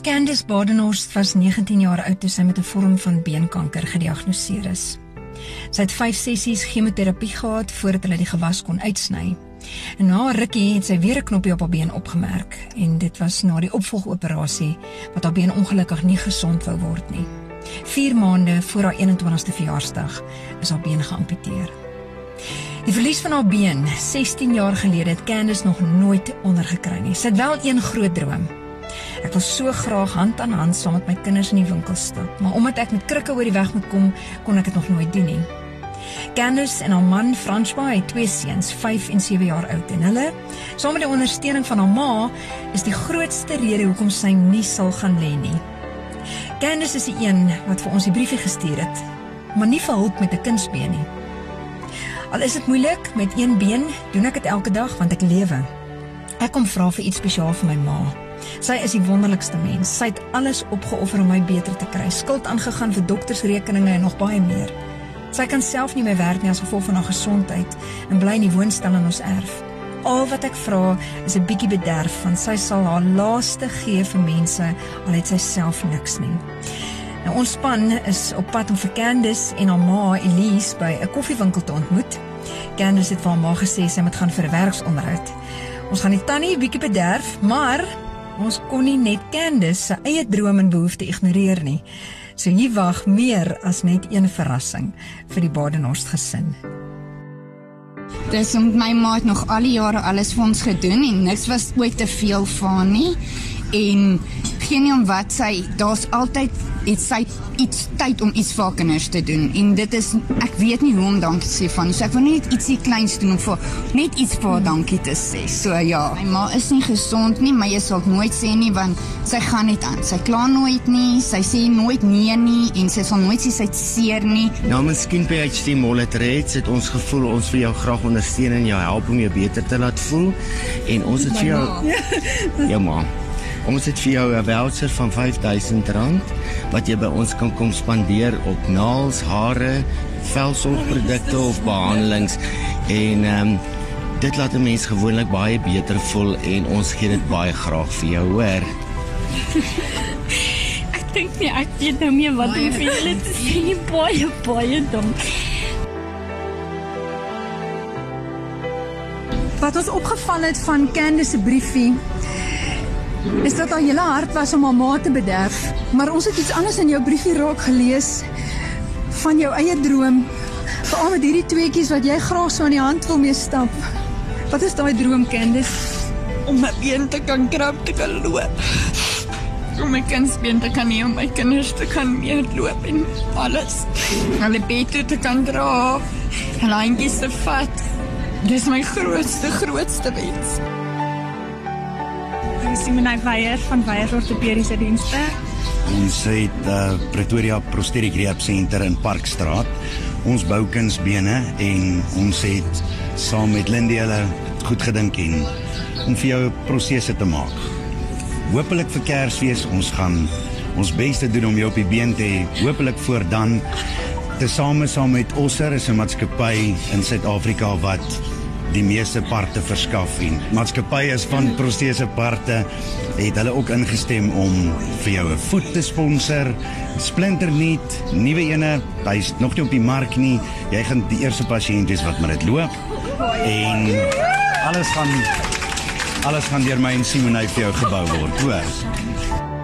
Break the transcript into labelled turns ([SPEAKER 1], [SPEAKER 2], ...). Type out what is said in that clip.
[SPEAKER 1] Candice Badenhorst was 19 jaar oud toe sy met 'n vorm van beenkanker gediagnoseer is. Sy het 5 sessies chemoterapie gehad voordat hulle die gewas kon uitsny. En na rukkie het sy weer 'n knoppie op haar been opgemerk en dit was na die opvolgoperasie wat haar been ongelukkig nie gesond wou word nie. 4 maande voor haar 21ste verjaarsdag is haar been geamputeer. Die verlies van haar been 16 jaar gelede het Candice nog nooit ondergekry nie. Sy het wel een groot droom Ek wil so graag hand aan hand saam met my kinders in die winkel stap, maar omdat ek met krikke oor die weg moet kom, kon ek dit nog nooit doen nie. Candice en haar man François het twee seuns, 5 en 7 jaar oud en hulle, saam met die ondersteuning van haar ma, is die grootste rede hoekom sy nie sal gaan lê nie. Candice is die een wat vir ons die briefie gestuur het, maar nie vir hulp met 'n kindsbeen nie. Al is dit moeilik met een been, doen ek dit elke dag want ek lewe. Ek kom vra vir iets spesiaal vir my ma. Sy is die wonderlikste mens. Sy het alles opgeoffer om my beter te kry. Skuld aangegaan vir doktersrekeninge en nog baie meer. Sy kan self nie meer werk nie as gevolg van haar gesondheid en bly in die woonstel in ons erf. Al wat ek vra is 'n bietjie bederf van sy sal haar laaste gee vir mense al het sy self niks nie. Nou ons span is op pad om vir Candice en haar ma Elise by 'n koffiewinkel te ontmoet. Candice het vir haar ma gesê sy moet gaan vir 'n werksonderhoud. Ons gaan die tannie bietjie bederf, maar Ons kon nie net Candice se eie drome en behoeftes ignoreer nie. So hier wag meer as net een verrassing vir die Badenhorst gesin.
[SPEAKER 2] Dis om my maat nog al die jare alles vir ons gedoen en niks was ooit te veel van nie. En geen nie om wat sy daar's altyd het sy iets tyd om iets vir haar kinders te doen. En dit is ek weet nie hoe om dankie te sê van so ek wil net ietsie kleins doen om vir net iets vir haar dankie te sê. So ja. My ma is nie gesond nie maar jy sal nooit sê nie want sy gaan net aan. Sy kla nooit nie. Sy sê nooit nee nie en sy sal nooit sê sy seer nie.
[SPEAKER 3] Namens Skin PhD Molletred het ons gevoel ons vir jou graag ondersteun en jou help om jou beter te laat voel. En ons het vir jou ja ma Ons het vir jou 'n voucher van R5000 wat jy by ons kan kom spandeer op naels, hare, velsorgprodukte of behandelings en ehm um, dit laat 'n mens gewoonlik baie beter voel en ons gee dit baie graag vir jou, hoor.
[SPEAKER 4] ek dink nie ek weet nou meer wat om vir julle te sê nie, baie baie dankie.
[SPEAKER 1] Wat ons opgeval het van Candice se briefie is dat haar hele hart was om haar ma te bederf, maar ons het iets anders in jou briefie raak gelees van jou eie droom, veral met hierdie tweeetjies wat jy graag so aan die hand wil mee stap. Wat is daai droom, Candice?
[SPEAKER 4] Om my been te kan krap te kan loop. Om my kindsbeen te kan hê om my kinders te kan meer loop en alles. Hulle beter te kan dra. Hulle handjies te vat. Dis my grootste grootste wens.
[SPEAKER 5] Simonai Weyer van Weyer Ortopediese Dienste.
[SPEAKER 6] Ons het uh, Pretoria Prosthetic Rehab Center in Parkstraat. Ons bou kunsbene en ons het saam met Lindy hulle goed gedink en om vir jou 'n protese te maak. Hoopelik vir Kersfees ons gaan ons bes te doen om jou op die been te hê. Hoopelik voor dan tesame saam met Osser is 'n maatskappy in Suid-Afrika wat die meeste parte verskaf en maatskappye is van protese parte het hulle ook ingestem om vir jou 'n voet te sponsor. Splinter nuut nuwe ene hy's nog nie op die mark nie. Jy gaan die eerste pasiënt wees wat met dit loop. En alles gaan alles gaan deur my en Simonay vir jou gebou word hoor